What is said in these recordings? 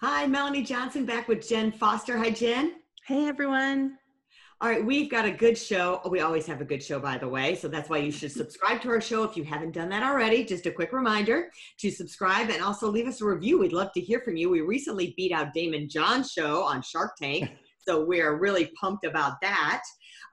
Hi, Melanie Johnson back with Jen Foster. Hi, Jen. Hey, everyone. All right, we've got a good show. We always have a good show, by the way. So that's why you should subscribe to our show if you haven't done that already. Just a quick reminder to subscribe and also leave us a review. We'd love to hear from you. We recently beat out Daymond John's show on Shark Tank. So we are really pumped about that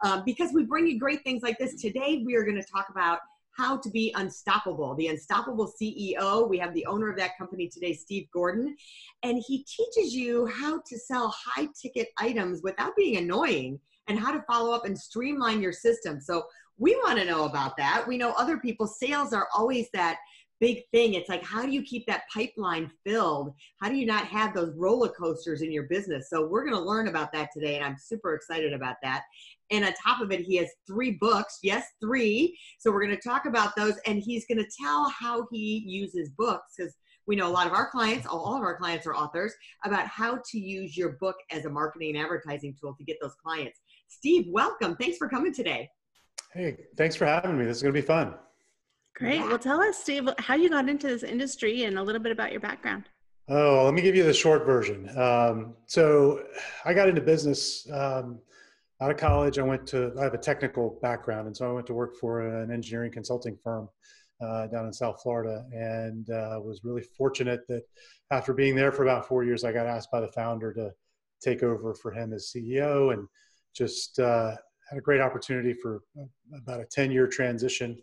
um, because we bring you great things like this. Today, we are going to talk about how to be unstoppable. The unstoppable CEO. We have the owner of that company today, Steve Gordon, and he teaches you how to sell high ticket items without being annoying and how to follow up and streamline your system. So we want to know about that. We know other people sales are always that big thing. It's like, how do you keep that pipeline filled? How do you not have those roller coasters in your business? So, we're going to learn about that today, and I'm super excited about that. And on top of it, he has three books. Yes, three. So, we're going to talk about those, and he's going to tell how he uses books because we know a lot of our clients, all of our clients are authors, about how to use your book as a marketing and advertising tool to get those clients. Steve, welcome. Thanks for coming today. Hey, thanks for having me. This is going to be fun. Great. Well, tell us, Steve, how you got into this industry and a little bit about your background. Oh, let me give you the short version. Um, so, I got into business um, out of college. I went to, I have a technical background, and so I went to work for an engineering consulting firm uh, down in South Florida, and uh, was really fortunate that after being there for about four years, I got asked by the founder to take over for him as CEO, and just uh, had a great opportunity for about a 10 year transition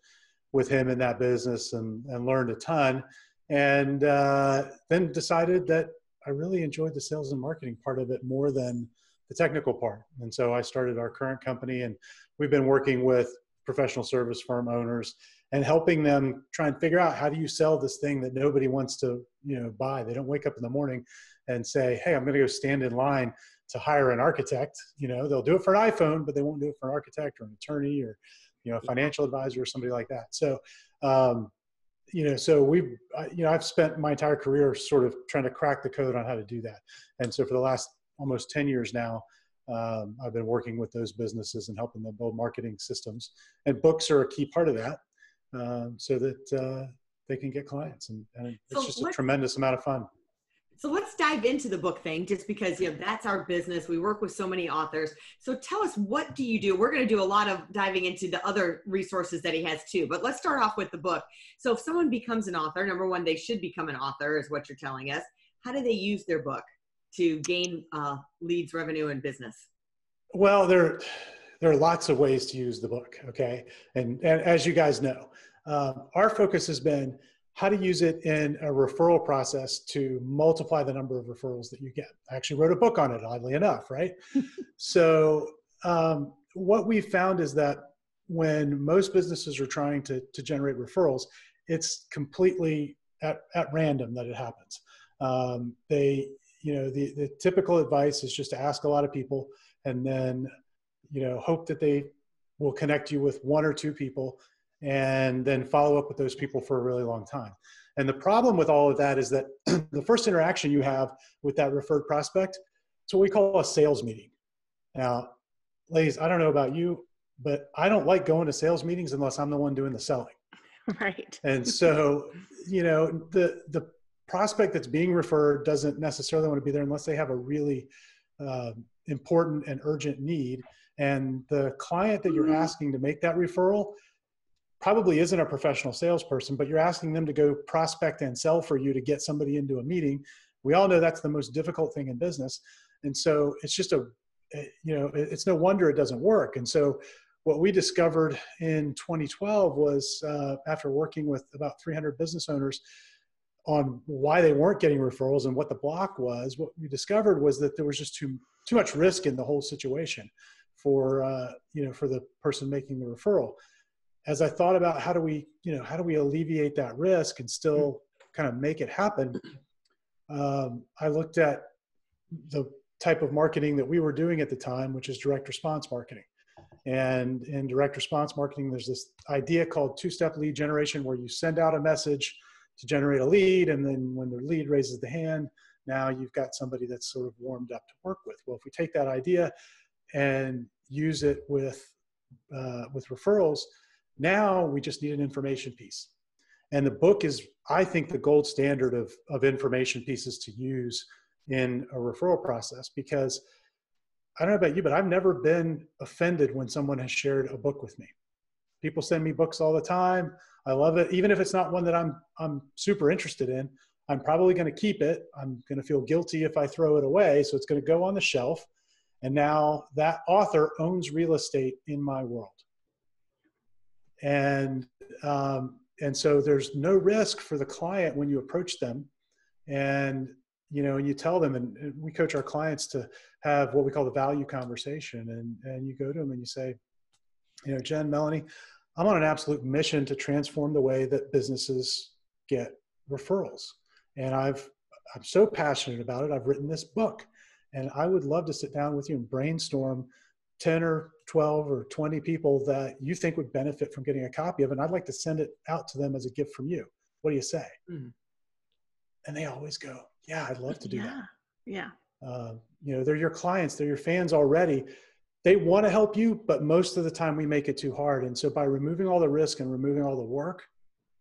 with him in that business and, and learned a ton. And uh, then decided that I really enjoyed the sales and marketing part of it more than the technical part. And so I started our current company, and we've been working with professional service firm owners and helping them try and figure out how do you sell this thing that nobody wants to you know buy they don't wake up in the morning and say hey i'm going to go stand in line to hire an architect you know they'll do it for an iphone but they won't do it for an architect or an attorney or you know a financial advisor or somebody like that. So um, you know so we you know i've spent my entire career sort of trying to crack the code on how to do that. And so for the last almost 10 years now um, i've been working with those businesses and helping them build marketing systems. And books are a key part of that um, so that uh, they can get clients and, and it's so just a tremendous amount of fun so let's dive into the book thing, just because you know that's our business. We work with so many authors. So tell us, what do you do? We're going to do a lot of diving into the other resources that he has too. But let's start off with the book. So if someone becomes an author, number one, they should become an author, is what you're telling us. How do they use their book to gain uh, leads, revenue, and business? Well, there there are lots of ways to use the book. Okay, and and as you guys know, um, our focus has been how to use it in a referral process to multiply the number of referrals that you get. I actually wrote a book on it, oddly enough, right? so, um, what we found is that when most businesses are trying to, to generate referrals, it's completely at, at random that it happens. Um, they, you know, the, the typical advice is just to ask a lot of people and then, you know, hope that they will connect you with one or two people and then follow up with those people for a really long time. And the problem with all of that is that the first interaction you have with that referred prospect, it's what we call a sales meeting. Now, ladies, I don't know about you, but I don't like going to sales meetings unless I'm the one doing the selling. Right. And so, you know, the the prospect that's being referred doesn't necessarily want to be there unless they have a really uh, important and urgent need. And the client that you're mm-hmm. asking to make that referral probably isn't a professional salesperson, but you're asking them to go prospect and sell for you to get somebody into a meeting. We all know that's the most difficult thing in business. And so it's just a, eh, you know, it's no wonder it doesn't work. And so what we discovered in 2012 was uh, after working with about 300 business owners on why they weren't getting referrals and what the block was, what we discovered was that there was just too, too much risk in the whole situation for, uh, you know, for the person making the referral as I thought about how do we, you know, how do we alleviate that risk and still kind of make it happen, um, I looked at the type of marketing that we were doing at the time, which is direct response marketing. And in direct response marketing, there's this idea called two step lead generation where you send out a message to generate a lead. And then when the lead raises the hand, now you've got somebody that's sort of warmed up to work with. Well, if we take that idea and use it with, uh, with referrals, now we just need an information piece. And the book is, I think, the gold standard of, of information pieces to use in a referral process because I don't know about you, but I've never been offended when someone has shared a book with me. People send me books all the time. I love it. Even if it's not one that I'm I'm super interested in, I'm probably going to keep it. I'm going to feel guilty if I throw it away, so it's going to go on the shelf. And now that author owns real estate in my world. And um, and so there's no risk for the client when you approach them. And you know and you tell them and we coach our clients to have what we call the value conversation. And and you go to them and you say you know jen melanie i'm on an absolute mission to transform the way that businesses get referrals. And i've i'm so passionate about it. I've written this book. And i would love to sit down with you and brainstorm 10 or 12 or 20 people that you think would benefit from getting a copy of it and i'd like to send it out to them as a gift from you. What do you say? Mm-hmm. and they always go yeah i'd love to do yeah. that. Yeah. Uh, you know they're your clients they're your fans already. They want to help you but most of the time we make it too hard. And so by removing all the risk and removing all the work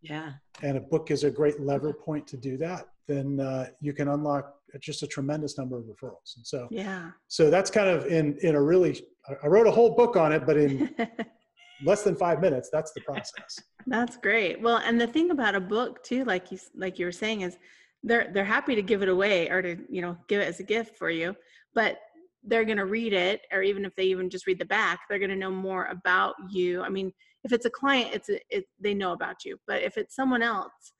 yeah. and a book is a great lever point to do that then uh, you can unlock just a tremendous number of referrals. And so yeah. so that's kind of in in a really i wrote a whole book on it but in less than five minutes that's the process. That's great. Well and the thing about a book too like you like you were saying is they're they're happy to give it away or to you know give it as a gift for you but they're going to read it or even if they even just read the back they're going to know more about you. I mean if it's a client it's a, it, they know about you but if it's someone else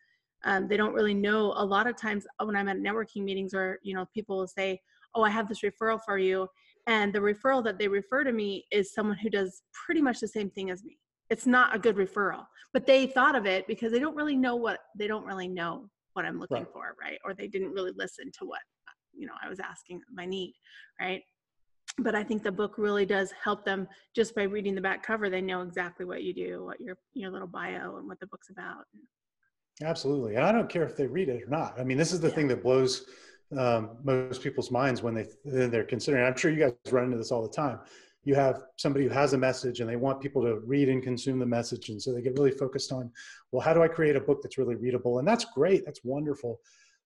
um, they don't really know a lot of times uh, when i'm at networking meetings or you know people will say oh i have this referral for you and the referral that they refer to me is someone who does pretty much the same thing as me it's not a good referral but they thought of it because they don't really know what they don't really know what I'm looking right. for, right? Or they didn't really listen to what you know I was asking my need, right? But I think the book really does help them just by reading the back cover. They know exactly what you do, what your your little bio, and what the book's about. Absolutely, and I don't care if they read it or not. I mean, this is the yeah. thing that blows um, most people's minds when they they're considering. I'm sure you guys run into this all the time. You have somebody who has a message and they want people to read and consume the message. And so they get really focused on well how do i create a book that's really readable? And that's great. That's wonderful.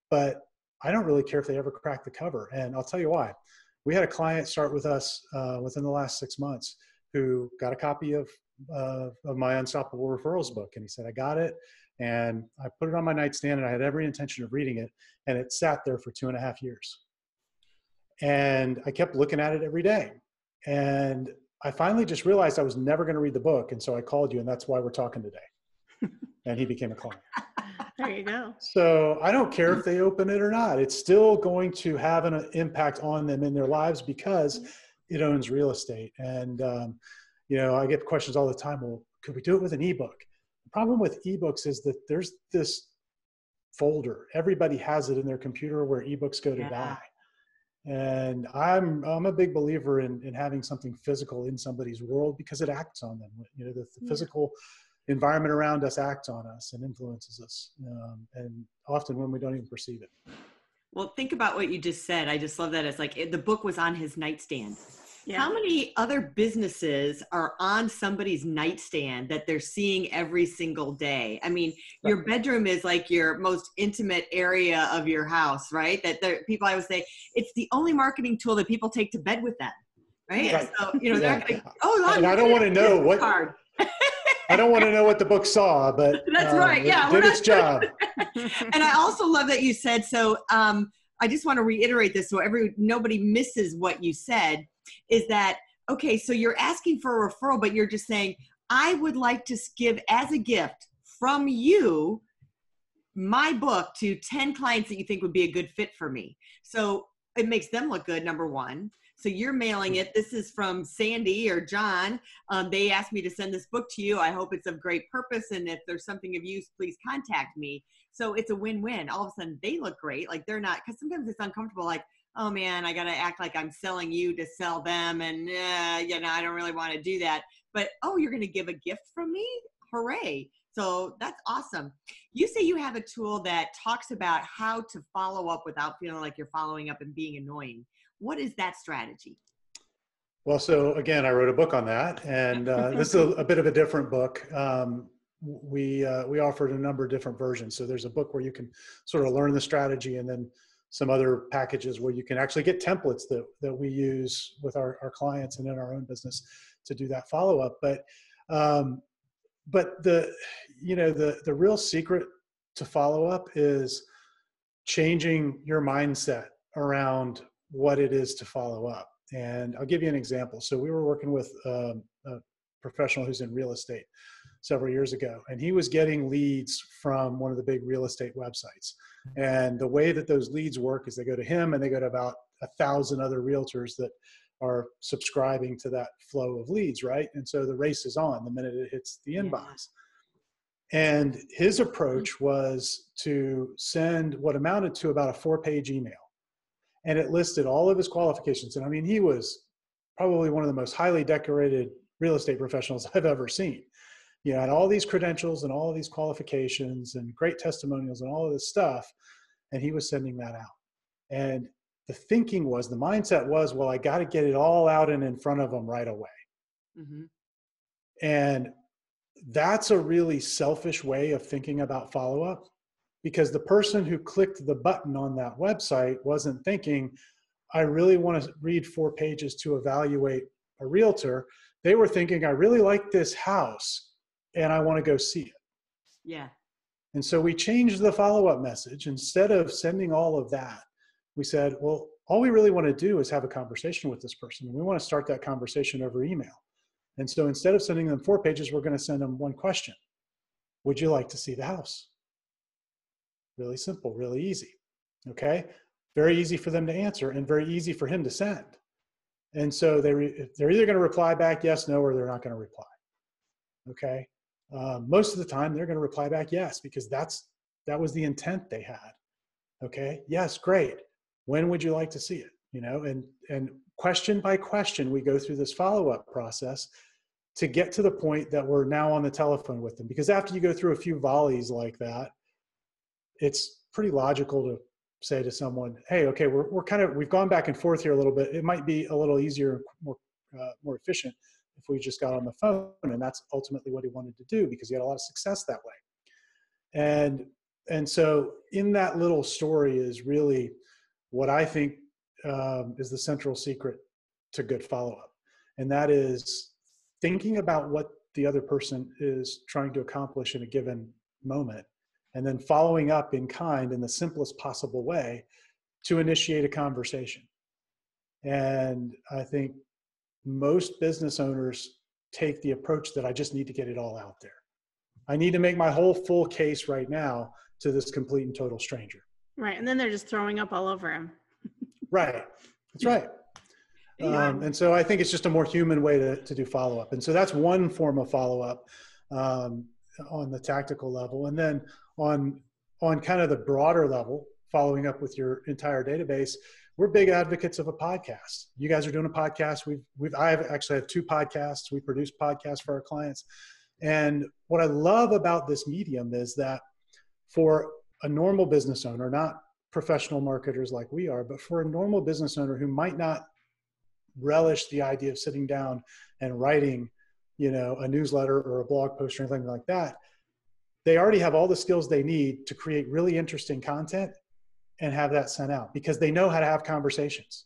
But i don't really care if they ever crack the cover. And i'll tell you why. We had a client start with us uh, within the last six months who got a copy of uh, of my unstoppable referrals book. And he said i got it and i put it on my nightstand and i had every intention of reading it and it sat there for two and a half years and i kept looking at it every day and I finally just realized I was never going to read the book. And so I called you, and that's why we're talking today. and he became a client. There you go. So I don't care if they open it or not. It's still going to have an impact on them in their lives because it owns real estate. And, um, you know, I get questions all the time. Well, could we do it with an ebook? The problem with ebooks is that there's this folder. Everybody has it in their computer where ebooks go to yeah. die and i'm i'm a big believer in in having something physical in somebody's world because it acts on them you know the, the yeah. physical environment around us acts on us and influences us um, and often when we don't even perceive it well think about what you just said i just love that it's like it, the book was on his nightstand yeah. How many other businesses are on somebody's nightstand that they're seeing every single day? I mean, your bedroom is like your most intimate area of your house, right? That there, people, I would say, it's the only marketing tool that people take to bed with them, right? right. So, you know, yeah. they're to, oh, and I don't want to know what. Card. I don't want to know what the book saw, but that's uh, right. Yeah, it did its job. and I also love that you said so. Um, I just want to reiterate this so every nobody misses what you said is that okay so you're asking for a referral but you're just saying i would like to give as a gift from you my book to 10 clients that you think would be a good fit for me. So it makes them look good number one. So you're mailing it. This is from sandy or john. Um, they asked me to send this book to you. I hope it's of great purpose and if there's something of use please contact me. So it's a win-win. All of a sudden they look great. Like they're not because sometimes it's uncomfortable like oh man, I got to act like I'm selling you to sell them. And, uh, you know, I don't really want to do that. But, oh, you're going to give a gift from me? Hooray. So that's awesome. You say you have a tool that talks about how to follow up without feeling like you're following up and being annoying. What is that strategy? Well, so again, I wrote a book on that, and uh, this is a, a, bit of a different book. Um, we uh, we offered a number of different versions. So there's a book where you can sort of learn the strategy, and then some other packages where you can actually get templates that that we use with our, our clients and in our own business to do that follow up. But um, but the you know the the real secret to follow up is changing your mindset around what it is to follow up and i'll give you an example. So we were working with um, a professional who's in real estate several years ago and he was getting leads from one of the big real estate websites and the way that those leads work is they go to him and they go to about a thousand other realtors that are subscribing to that flow of leads, right? And so the race is on the minute it hits the inbox. And his mm-hmm. approach was to send what amounted to about a four page email. And it listed all of his qualifications. And I mean, he was probably one of the most highly decorated real estate professionals I've ever seen. You know, had all these credentials and all of these qualifications and great testimonials and all of this stuff. And he was sending that out. And the thinking was the mindset was well i got to get it all out and in front of them right away mm-hmm. and that's a really selfish way of thinking about follow-up because the person who clicked the button on that website wasn't thinking i really want to read four pages to evaluate a realtor they were thinking i really like this house and i want to go see it yeah and so we changed the follow-up message instead of sending all of that we said, well, all we really want to do is have a conversation with this person. And we want to start that conversation over email. And so instead of sending them four pages, we're going to send them one question Would you like to see the house? Really simple, really easy. Okay. Very easy for them to answer and very easy for him to send. And so they re- they're either going to reply back yes, no, or they're not going to reply. Okay. Um, most of the time, they're going to reply back yes because that's that was the intent they had. Okay. Yes, great. When would you like to see it? You know and and question by question we go through this follow-up process to get to the point that we're now on the telephone with them. Because after you go through a few volleys like that it's pretty logical to say to someone hey okay we're, we're kind of we've gone back and forth here a little bit. It might be a little easier more uh, more efficient if we just got on the phone and that's ultimately what he wanted to do because he had a lot of success that way and and so in that little story is really what I think um, is the central secret to good follow up. And that is thinking about what the other person is trying to accomplish in a given moment, and then following up in kind in the simplest possible way to initiate a conversation. And I think most business owners take the approach that I just need to get it all out there. I need to make my whole full case right now to this complete and total stranger. Right. And then they're just throwing up all over him. right. That's right. Um, and so I think it's just a more human way to, to do follow up. And so that's one form of follow up um, on the tactical level. And then on, on kind of the broader level, following up with your entire database, we're big advocates of a podcast. You guys are doing a podcast. We've, we've, I have actually have two podcasts. We produce podcasts for our clients. And what I love about this medium is that for a normal business owner, not professional marketers like we are, but for a normal business owner who might not relish the idea of sitting down and writing, you know, a newsletter or a blog post or anything like that, they already have all the skills they need to create really interesting content and have that sent out because they know how to have conversations.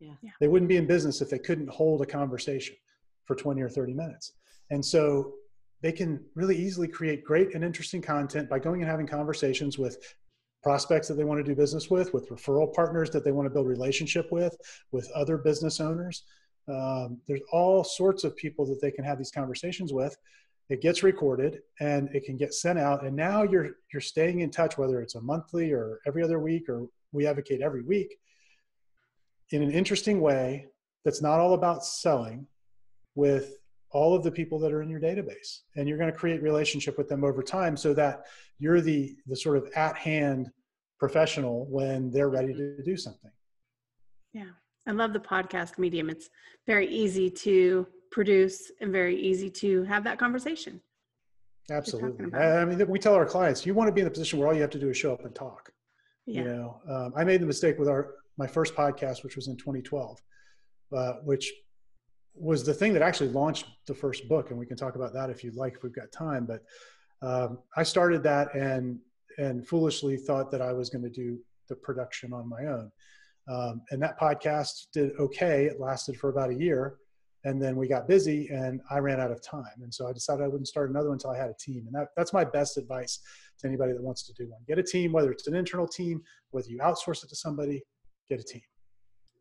Yeah. yeah. They wouldn't be in business if they couldn't hold a conversation for 20 or 30 minutes. And so they can really easily create great and interesting content by going and having conversations with prospects that they want to do business with, with referral partners that they want to build relationship with, with other business owners. Um, there's all sorts of people that they can have these conversations with. It gets recorded and it can get sent out. And now you're you're staying in touch, whether it's a monthly or every other week, or we advocate every week, in an interesting way that's not all about selling, with all of the people that are in your database and you're going to create relationship with them over time so that you're the the sort of at hand professional when they're ready to do something Yeah. I love the podcast medium. It's very easy to produce and very easy to have that conversation. Absolutely. I, mean, we tell our clients, you want to be in the position where all you have to do is show up and talk. Yeah. You know, um, I made the mistake with our my first podcast, which was in 2012, uh, which was the thing that actually launched the first book, and we can talk about that if you'd like, if we've got time. But um, I started that and and foolishly thought that I was going to do the production on my own. Um, and that podcast did okay. It lasted for about a year, and then we got busy, and I ran out of time. And so I decided I wouldn't start another one until I had a team. And that, that's my best advice to anybody that wants to do one. Get a team, whether it's an internal team, whether you outsource it to somebody, get a team.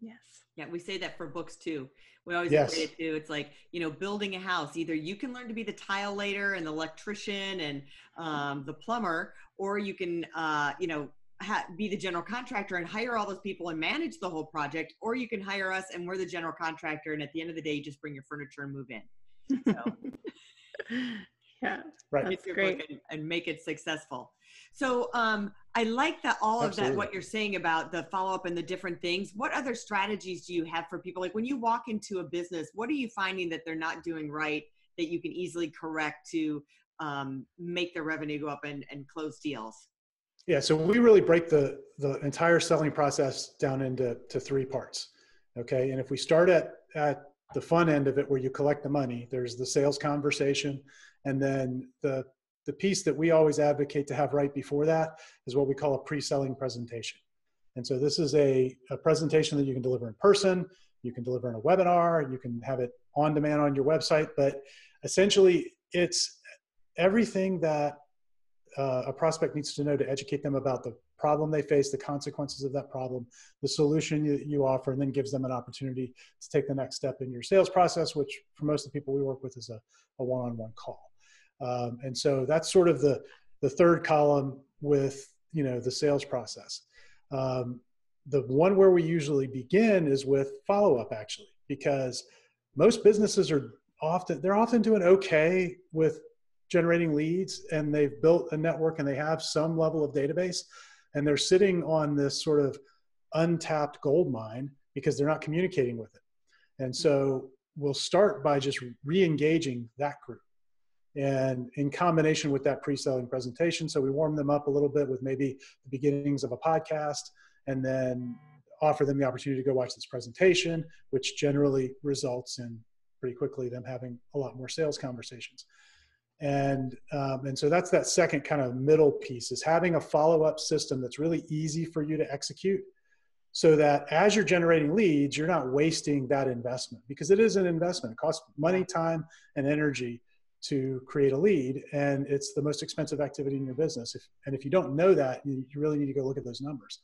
Yes. Yeah, we say that for books too. We always Yes. say it too. It's like you know, building a house. Either you can learn to be the tile layer and the electrician and um, the plumber, or you can, uh, you know, ha- be the general contractor and hire all those people and manage the whole project, or you can hire us and we're the general contractor. And at the end of the day, you just bring your furniture and move in. So yeah. Right. That's great. and, and make it successful. So um, I like that all of that what you're saying about the follow up and the different things. What other strategies do you have for people? Like when you walk into a business, what are you finding that they're not doing right that you can easily correct to um, make their revenue go up and, and close deals? Yeah, so we really break the the entire selling process down into to three parts. Okay, and if we start at at the fun end of it, where you collect the money, there's the sales conversation, and then the the piece that we always advocate to have right before that is what we call a pre-selling presentation. And so this is a, a presentation that you can deliver in person, you can deliver in a webinar, you can have it on demand on your website, but essentially it's everything that uh, a prospect needs to know to educate them about the problem they face, the consequences of that problem, the solution you, you offer, and then gives them an opportunity to take the next step in your sales process, which for most of the people we work with is a, a one-on-one call. Um, and so that's sort of the, the third column with, you know, the sales process. Um, the one where we usually begin is with follow-up actually, because most businesses are often, they're often doing okay with generating leads and they've built a network and they have some level of database and they're sitting on this sort of untapped gold mine because they're not communicating with it. And so we'll start by just re-engaging that group and in combination with that pre-selling presentation. So we warm them up a little bit with maybe the beginnings of a podcast and then offer them the opportunity to go watch this presentation, which generally results in pretty quickly them having a lot more sales conversations and um, and so that's that second kind of middle piece is having a follow-up system that's really easy for you to execute so that as you're generating leads you're not wasting that investment because it is an investment. It costs money time and energy to create a lead and it's the most expensive activity in your business. If, and if you don't know that you, you really need to go look at those numbers.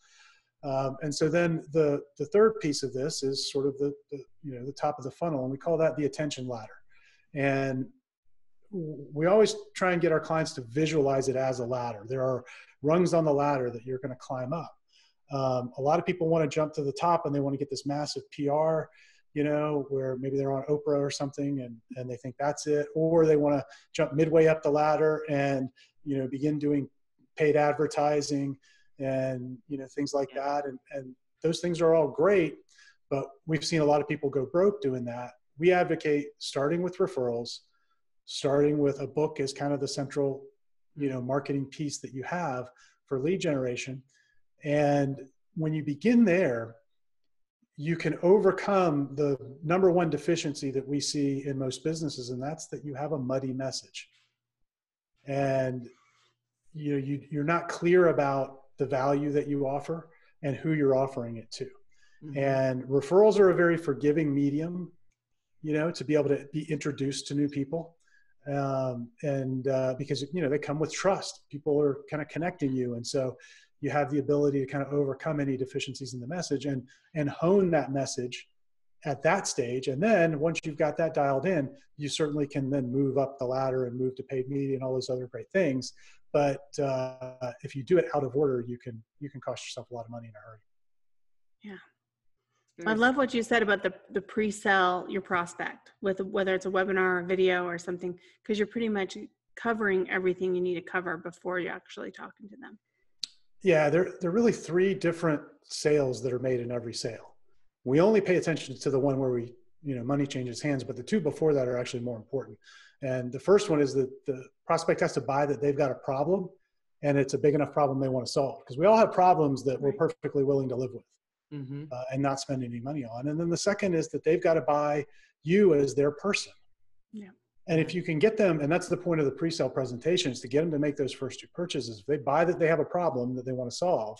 Um, and so then the the third piece of this is sort of the, the you know the top of the funnel and we call that the attention ladder. And we always try and get our clients to visualize it as a ladder. There are rungs on the ladder that you're going to climb up. Um, a lot of people want to jump to the top and they want to get this massive PR, you know, where maybe they're on Oprah or something and, and they think that's it. Or they want to jump midway up the ladder and, you know, begin doing paid advertising and, you know, things like that. And, and those things are all great, but we've seen a lot of people go broke doing that. We advocate starting with referrals starting with a book as kind of the central you know marketing piece that you have for lead generation. And when you begin there you can overcome the number one deficiency that we see in most businesses and that's that you have a muddy message. And you know you, you're not clear about the value that you offer and who you're offering it to. Mhm. and referrals are a very forgiving medium you know to be able to be introduced to new people um, and uh, because you know they come with trust. People are kind of connecting you. And so you have the ability to kind of overcome any deficiencies in the message and and hone that message at that stage. And then once you've got that dialed in you certainly can then move up the ladder and move to paid media and all those other great things. But uh, if you do it out of order you can you can cost yourself a lot of money in a hurry I love what you said about the the pre-sell your prospect with whether it's a webinar or video or something because you're pretty much covering everything you need to cover before you're actually talking to them. Yeah, there there are really three different sales that are made in every sale. We only pay attention to the one where we, you know, money changes hands, but the two before that are actually more important. And the first one is that the prospect has to buy that they've got a problem and it's a big enough problem they want to solve because we all have problems that we're perfectly willing to live with mm-hmm. uh, and not spend any money on. And then the second is that they've got to buy you as their person. Yeah. And if you can get them, and that's the point of the pre-sale presentation, is to get them to make those first two purchases. If they buy that they have a problem that they want to solve,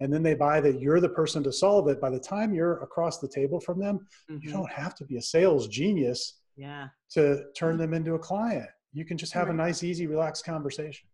and then they buy that you're the person to solve it, by the time you're across the table from them, mm-hmm. you don't have to be a sales genius yeah. to turn them into a client. You can just have right. a nice, easy, relaxed conversation.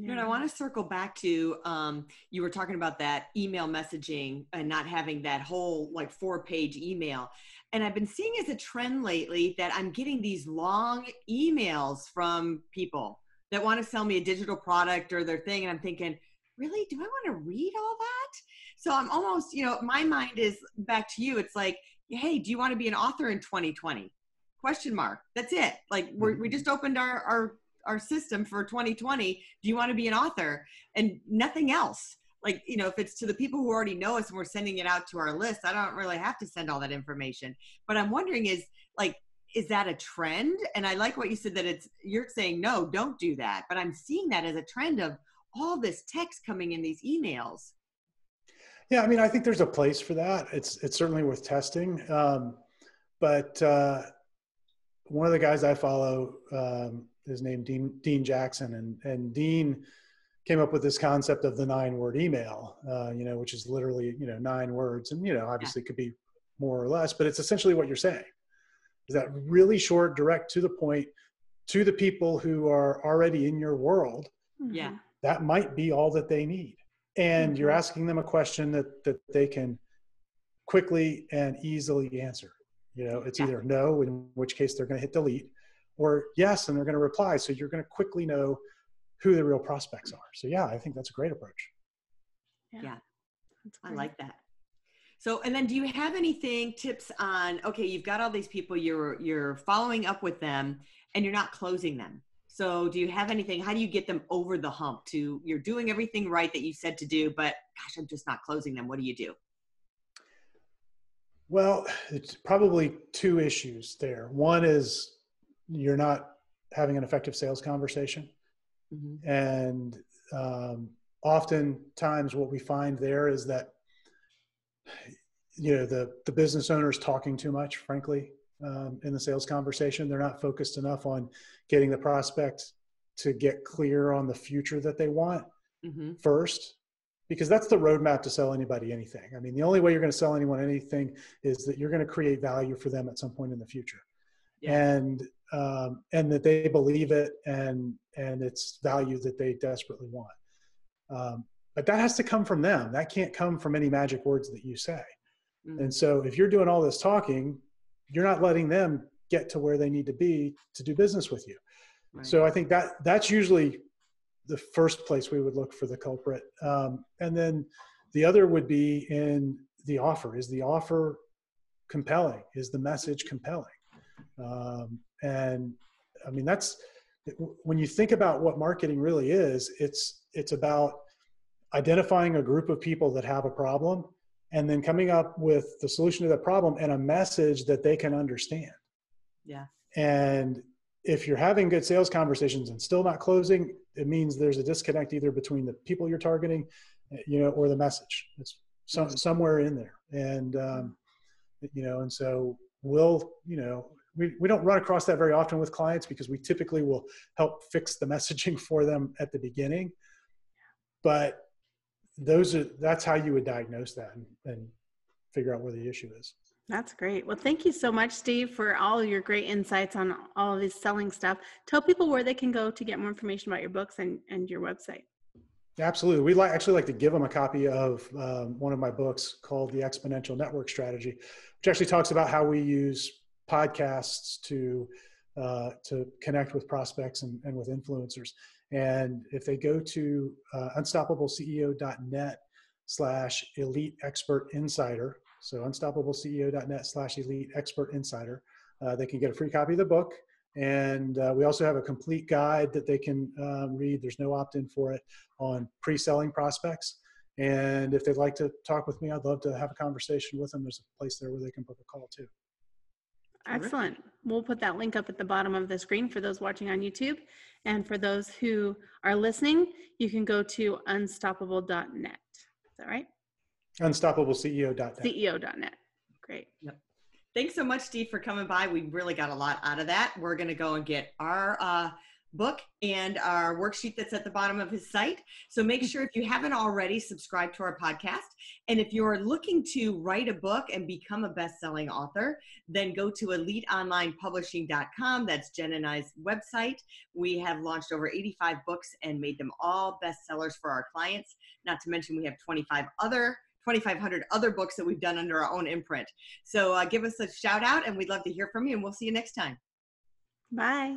You know, I want to circle back to um, you were talking about that email messaging and not having that whole like four page email. And I've been seeing as a trend lately that I'm getting these long emails from people that want to sell me a digital product or their thing. And I'm thinking, really, do I want to read all that? So I'm almost, you know, my mind is back to you. It's like, hey, do you want to be an author in 2020? Question mark. That's it. Like we we mm-hmm. just opened our, our our system for 2020 do you want to be an author? And nothing else. Like you know if it's to the people who already know us and we're sending it out to our list i don't really have to send all that information. But i'm wondering is like is that a trend? And i like what you said that it's you're saying no don't do that. But i'm seeing that as a trend of all this text coming in these emails. Yeah i mean i think there's a place for that. It's it's certainly worth testing. Um, but uh, one of the guys i follow um, is name Dean, Dean Jackson, and and Dean came up with this concept of the nine word email, uh, you know, which is literally you know nine words, and you know obviously yeah. it could be more or less, but it's essentially what you're saying. Is that really short, direct, to the point, to the people who are already in your world? Mm-hmm. Yeah, that might be all that they need, and mm-hmm. you're asking them a question that that they can quickly and easily answer. You know, it's yeah. either no, in which case they're going to hit delete, or yes, and they're going to reply. So you're going to quickly know who the real prospects are. So yeah, I think that's a great approach. Yeah, yeah. I like that. So, and then do you have anything tips on, okay, you've got all these people, you're, you're following up with them and you're not closing them. So do you have anything, how do you get them over the hump to, you're doing everything right that you said to do, but gosh, I'm just not closing them. What do you do? Well, it's probably two issues there. One is you're not having an effective sales conversation. Mm-hmm. And um, oftentimes, what we find there is that you know the the business owner is talking too much, frankly, um, in the sales conversation. They're not focused enough on getting the prospect to get clear on the future that they want mm-hmm. first because that's the roadmap to sell anybody anything. I mean, the only way you're going to sell anyone anything is that you're going to create value for them at some point in the future. Yeah. And um, and that they believe it and and it's value that they desperately want. Um, but that has to come from them. That can't come from any magic words that you say. Mm-hmm. And so if you're doing all this talking, you're not letting them get to where they need to be to do business with you. Right. So I think that that's usually the first place we would look for the culprit. Um, and then the other would be in the offer. Is the offer compelling? Is the message compelling? Um, and I mean, that's when you think about what marketing really is, it's, it's about identifying a group of people that have a problem and then coming up with the solution to that problem and a message that they can understand. Yeah. And if you're having good sales conversations and still not closing, it means there's a disconnect either between the people you're targeting, you know, or the message. It's some, somewhere in there. And, um, you know, and so we'll, you know, we, we don't run across that very often with clients because we typically will help fix the messaging for them at the beginning. But those are that's how you would diagnose that and, and figure out where the issue is. That's great. Well, thank you so much, Steve, for all your great insights on all of this selling stuff. Tell people where they can go to get more information about your books and, and your website. Absolutely. We'd like actually like to give them a copy of um, one of my books called The Exponential Network Strategy, which actually talks about how we use podcasts to uh, to connect with prospects and, and, with influencers. And if they go to uh, unstoppableceo.net slash elite expert insider, so unstoppableceo.net slash elite expert insider, uh, they can get a free copy of the book. And uh, we also have a complete guide that they can um, read. There's no opt in for it on pre selling prospects. And if they'd like to talk with me, I'd love to have a conversation with them. There's a place there where they can book a call too. Excellent. We'll put that link up at the bottom of the screen for those watching on YouTube. And for those who are listening, you can go to unstoppable.net. Is that right? UnstoppableCEO.net. CEO.net. Great. Yep. Thanks so much, Steve, for coming by. We really got a lot out of that. We're going to go and get our uh, book and our worksheet that's at the bottom of his site. So make sure if you haven't already, subscribe to our podcast. And if you're looking to write a book and become a best-selling author, then go to eliteonlinepublishing.com. That's Jen and I's website. We have launched over 85 books and made them all bestsellers for our clients. Not to mention we have 25 other 2,500 other books that we've done under our own imprint. So uh, give us a shout out and we'd love to hear from you and we'll see you next time. Bye.